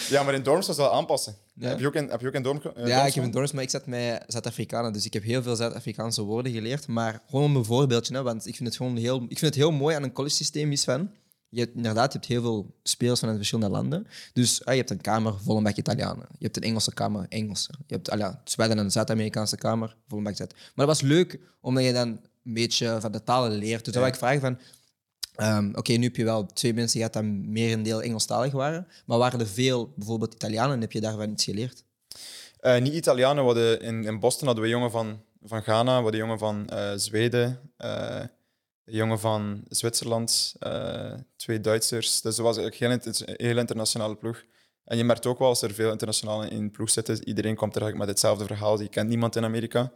Ja, maar in dorms was het wel aanpassen. Ja. Heb, je ook in, heb je ook in dorm? eh, ja, dorms ik heb in dorms, maar ik zat met Zuid-Afrikanen, dus ik heb heel veel Zuid-Afrikaanse woorden geleerd. Maar gewoon om een voorbeeldje, hè, want ik vind het gewoon heel, ik vind het heel mooi aan een college systeem is van, je hebt, inderdaad, je hebt heel veel spelers vanuit verschillende landen. Dus ah, je hebt een kamer vol een bak Italianen. Je hebt een Engelse kamer, Engelse. Je hebt ah, ja, dus wij dan een Zuid-Amerikaanse kamer vol een bak Zuid. Maar dat was leuk, omdat je dan een beetje van de talen leert. Dus dan wil ik vragen van, Ehm, Oké, nu heb je wel twee mensen gehad die meer een deel Engelstalig waren. Maar waren er veel, bijvoorbeeld Italianen, heb je daarvan iets geleerd? Eh, niet Italianen. We hadden in, in Boston hadden we jongen van, van Ghana, we hadden jongen van eh, Zweden, jongen van Zwitserland, eh, twee Duitsers. Dus het was eigenlijk een heel, inter- heel internationale ploeg. En je merkt ook wel als er veel internationalen in ploeg zitten, iedereen komt er eigenlijk met hetzelfde verhaal. Je kent niemand in Amerika.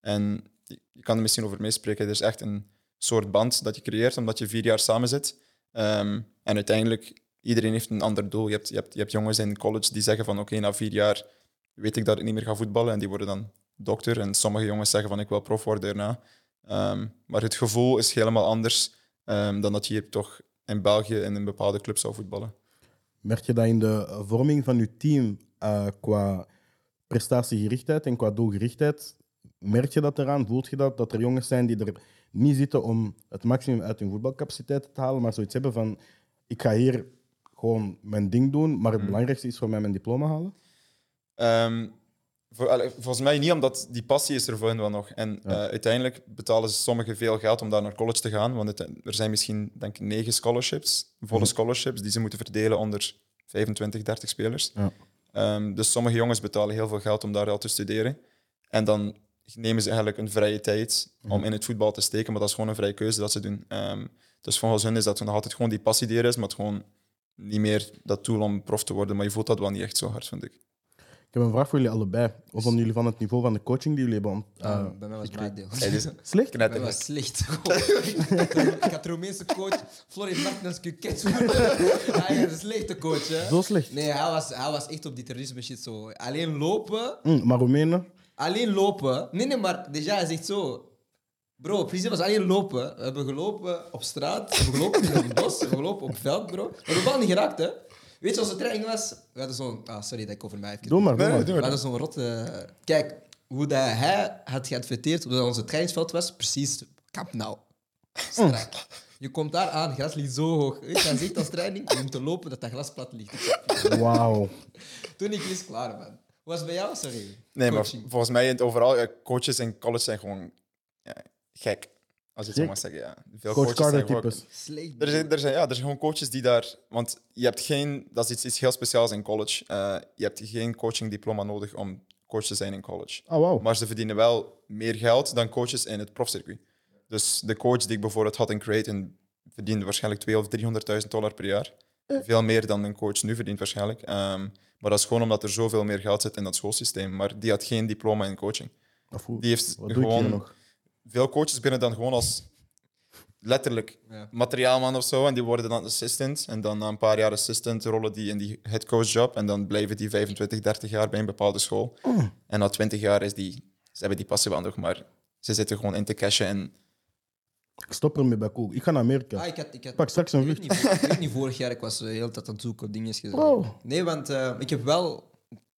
En je je kan er misschien over meespreken. Er is echt een soort band dat je creëert, omdat je vier jaar samen zit. Ehm, en uiteindelijk, iedereen heeft een ander doel. Je hebt, je hebt, je hebt jongens in college die zeggen van oké, na vier jaar weet ik dat ik niet meer ga voetballen. En die worden dan dokter. En sommige jongens zeggen van ik wil prof worden daarna. Ehm, maar het gevoel is helemaal anders ehm, dan dat je hier toch in België in een bepaalde club zou voetballen. Merk je dat in de vorming van je team eh, qua prestatiegerichtheid en qua doelgerichtheid? Merk je dat eraan? Voelt je dat? Dat er jongens zijn die er niet zitten om het maximum uit hun voetbalcapaciteit te halen, maar zoiets hebben van: ik ga hier gewoon mijn ding doen, maar het belangrijkste is voor mij mijn diploma halen? Ehm, voor, allee, volgens mij niet, omdat die passie is er voor hen wel nog. En Ja. eh, uiteindelijk betalen ze sommigen veel geld om daar naar college te gaan. Want het- er zijn misschien denk ik, negen scholarships, volle Mhm. scholarships, die ze moeten verdelen onder 25, 30 spelers. Ja. Ehm, dus sommige jongens betalen heel veel geld om daar al te studeren. En dan nemen ze eigenlijk een vrije tijd om Mhm. in het voetbal te steken, maar dat is gewoon een vrije keuze dat ze doen. Ehm, dus volgens hen is dat nog altijd gewoon die passie die er is, maar het gewoon niet meer dat doel om prof te worden. Maar je voelt dat wel niet echt zo hard, vind ik. Ik heb een vraag voor jullie allebei. Wat vonden jullie van het niveau van de coaching die jullie hebben? eh, bij mij was het gekregen? mijn deel. Hey, dus Slecht? Bij mij was slecht. ik had Roemeense coach, Florin Martens Kuket. Hij is een slechte coach, hè? Zo slecht? Nee, hij was, hij was echt op die terrorisme shit zo. Alleen lopen, Hm, maar Roemenen? alleen lopen. Nee, nee, maar déjà hij zegt zo. Bro, precies was alleen lopen. We hebben gelopen op straat, we hebben gelopen in het bos, we hebben gelopen op het veld, bro. We hebben wel niet geraakt, hè? Weet je, onze training was... We hadden zo'n... Ah, sorry dat ik over mij heb. Doe maar, doe maar. We hadden zo'n rotte... Kijk, hoe dat hij had geadverteerd, hoe dat onze trainingsveld was, precies, kap nou. Strak. Je komt daar aan, het gras ligt zo hoog. Weet je, als training, je moet te lopen dat dat gras plat ligt. Wauw. Toen ik is klaar, man. Hoe was het bij jou, sorry? Nee, maar volgens mij in het overal, coaches in college zijn gewoon ja, gek. Als je het zo mag zeggen, ja. Veel Coach coaches zijn Carter gewoon- types. Slecht. Er zijn, er, zijn, ja, er zijn gewoon coaches die daar... Want je hebt geen... Dat is iets, iets heel speciaals in college. Eh, je hebt geen coachingdiploma nodig om coach te zijn in college. Oh, wauw. Maar ze verdienen wel meer geld dan coaches in het profcircuit. Dus de coach die ik bijvoorbeeld had in Creighton verdiende waarschijnlijk 200.000 of 300.000 dollar per jaar. Veel meer dan een coach nu verdient waarschijnlijk. Ehm, maar dat is gewoon omdat er zoveel meer geld zit in dat schoolsysteem. Maar die had geen diploma in coaching. Of hoe- Die heeft Wat doe ik hier gewoon... nog? Veel coaches binnen dan gewoon als letterlijk Ja. materiaalman of zo. En die worden dan assistant. En dan na een paar jaar assistant rollen die in die headcoach-job. En dan blijven die 25, 30 jaar bij een bepaalde school. Mm. En na 20 jaar is die... Ze hebben die passie wel nog, maar ze zitten gewoon in te cashen. En Ik stop ermee bij Cool. Ik ga naar Amerika. Ah, ik had, ik had, Pak straks een ik weet vlucht. niet, ik weet niet, vorig jaar, ik was de hele tijd aan het zoeken op dingetjes. gezet. Nee, want eh, ik heb wel,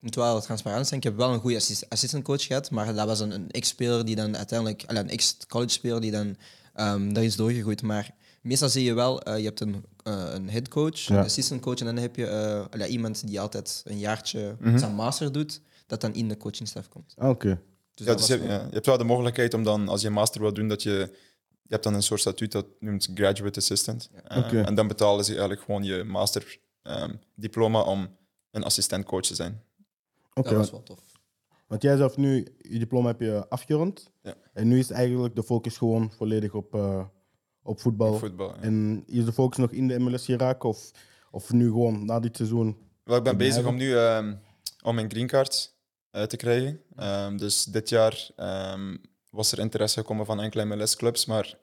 moet wel transparant zijn, ik heb wel een goede assist, assistant coach gehad, maar dat was een, een ex-speler die dan uiteindelijk, een ex-college-speler die dan ehm daar is doorgegroeid. Maar meestal zie je wel, eh, je hebt een, eh een headcoach, Ja. een assistant coach en dan heb je eh, allee, iemand die altijd een jaartje Mhm. zijn master doet, dat dan in de coachingstaf komt. Ah, Oké. Dus ja, dus was je, wel- ja, je hebt wel de mogelijkheid om dan, als je een master wil doen, dat je... Je hebt dan een soort statuut dat noemt graduate assistant. En dan betalen ze eigenlijk gewoon je master ehm, diploma om een assistent coach te zijn. Oké, dat was want, wel tof. want jij zelf nu, je diploma heb je afgerond. Ja. En nu is eigenlijk de focus gewoon volledig op, eh, op voetbal. Voetbal. ja. En is de focus nog in de MLS geraken? Of, of nu gewoon na dit seizoen? Wel, ik ben bezig om nu ehm, om mijn green card eh, te krijgen. Ehm, dus dit jaar ehm, was er interesse gekomen van enkele MLS-clubs, maar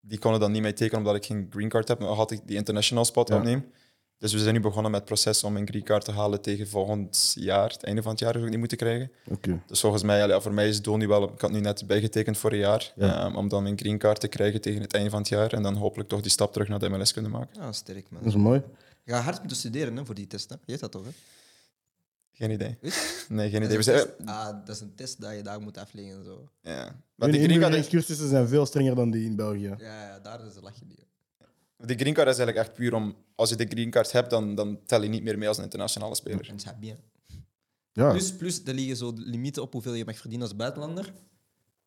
die konden dan niet mee tekenen omdat ik geen green card heb. Maar had ik die international spot Ja. opneem. Dus we zijn nu begonnen met het proces om mijn green card te halen tegen volgend jaar. Het einde van het jaar zou ik die moeten krijgen. Oké. Dus volgens mij, ja, voor mij is het doel nu wel... Ik had nu net bijgetekend voor een jaar. Ja. ehm, om dan mijn green card te krijgen tegen het einde van het jaar. En dan hopelijk toch die stap terug naar de MLS kunnen maken. Ja, sterk man. Dat is mooi. Je gaat hard moeten studeren hè, voor die test, hè? Je weet dat toch, hè? Geen idee. Nee, geen idee. Dat We is, een zijn, test, ah, dat is een test dat je daar moet afleggen. en Zo. ja. Maar Maar die die green card is- cursussen zijn veel strenger dan die in België. Ja, ja, daar is het lachje niet. De green card is eigenlijk echt puur om... Als je de green card hebt, dan, dan tel je niet meer mee als een internationale speler. En. Ja. Plus, plus, er liggen zo de limieten op hoeveel je mag verdienen als buitenlander.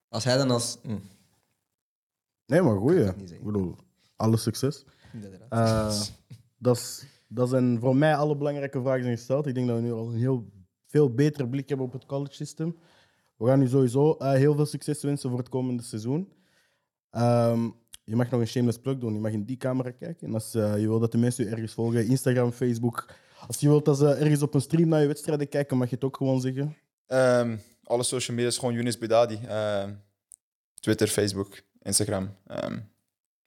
Als hij dan als... hm, Nee, maar goeie. niet Ik bedoel, alle succes. Eh, dat, is, dat zijn voor mij alle belangrijke vragen zijn gesteld. Ik denk dat we nu al een heel veel betere blik hebben op het college system. We gaan nu sowieso eh, heel veel succes wensen voor het komende seizoen. Ehm, je mag nog een shameless plug doen. Je mag in die camera kijken. En als eh, je wil dat de mensen je ergens volgen, Instagram, Facebook. Als je wilt dat ze ergens op een stream naar je wedstrijden kijken, mag je het ook gewoon zeggen. Ehm, alle social media is gewoon Younes Bedadi. Ehm, Twitter, Facebook, Instagram. Ehm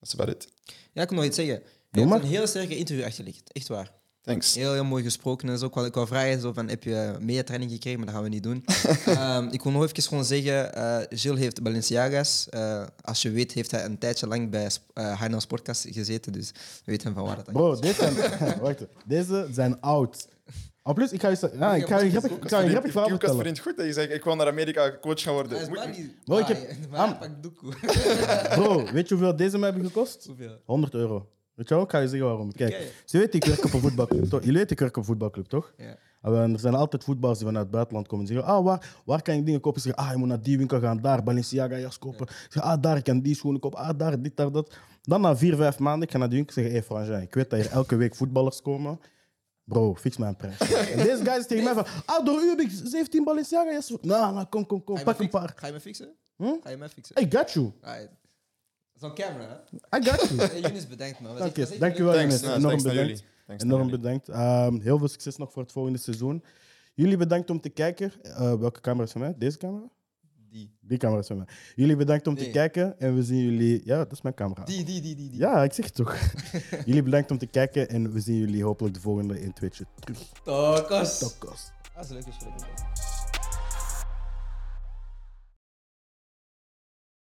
that's about it. Ja, ik wil nog iets zeggen. Je hebt een hele sterke interview achterlicht. Echt waar. Thanks. Heel, heel mooi gesproken en zo. Ik wou, ik wou vragen, zo van, heb je media-training gekregen? Maar dat gaan we niet doen. Ehm, ik wil nog even gewoon zeggen, eh Gilles heeft Balenciaga's. Eh, als je weet, heeft hij een tijdje lang bij uh, High Sportcast gezeten. Dus we weten van waar dat Bro, deze zijn, wacht, deze zijn oud. En plus, ik ga je, ja, ik ga je grappig, ik ga je een grappig verhaal Ik vertellen. vriend goed dat je zegt, ik wil naar Amerika coach gaan worden. is Moet-. Bro, ik heb- Ah, doekoe. Bro, weet je hoeveel deze mij hebben gekost? Hoeveel? 100 euro. Weet je wel? Ik ga je zeggen waarom. Kijk, ze weten ik werk op een voetbalclub, toch? Jullie weten ik werk op een voetbalclub, toch? Ja. En er zijn altijd voetballers die vanuit het buitenland komen en zeggen: ah, waar, waar kan ik dingen kopen? Ze zeggen: ah, je moet naar die winkel gaan, daar Balenciaga jas kopen. Ze zeggen: ah, daar ik kan die schoenen kopen, ah, daar dit, daar dat. Dan na vier, vijf maanden, ik ga naar die winkel en zeggen: hé, hey, Frangin, ik weet dat hier elke week voetballers komen. Bro, fix mijn prijs. en deze guy is tegen mij van: ah, door u heb ik 17 Balenciaga jas. Nou, nou, kom, kom, kom, pak een paar. Ga je me fixen? Hm? Ga je me fixen? I got you. Alright. Dat is on camera, hè? I got you. Hey, Younes, bedankt, man. Dank je. Thanks, Younes. ja, Enorm thanks naar bedankt. jullie. Thanks naar Enorm jullie. bedankt. Ehm, heel veel succes nog voor het volgende seizoen. Jullie bedankt om te kijken. Eh, welke camera is van mij? Deze camera? Die. Die camera is van mij. Jullie bedankt om te Nee. kijken en we zien jullie. Ja, dat is mijn camera. Die, die, die, die. die. Ja, ik zeg het toch. jullie bedankt om te kijken en we zien jullie hopelijk de volgende in Twitch terug. Tokos. Tokkos. Dat is een leuk gesprek.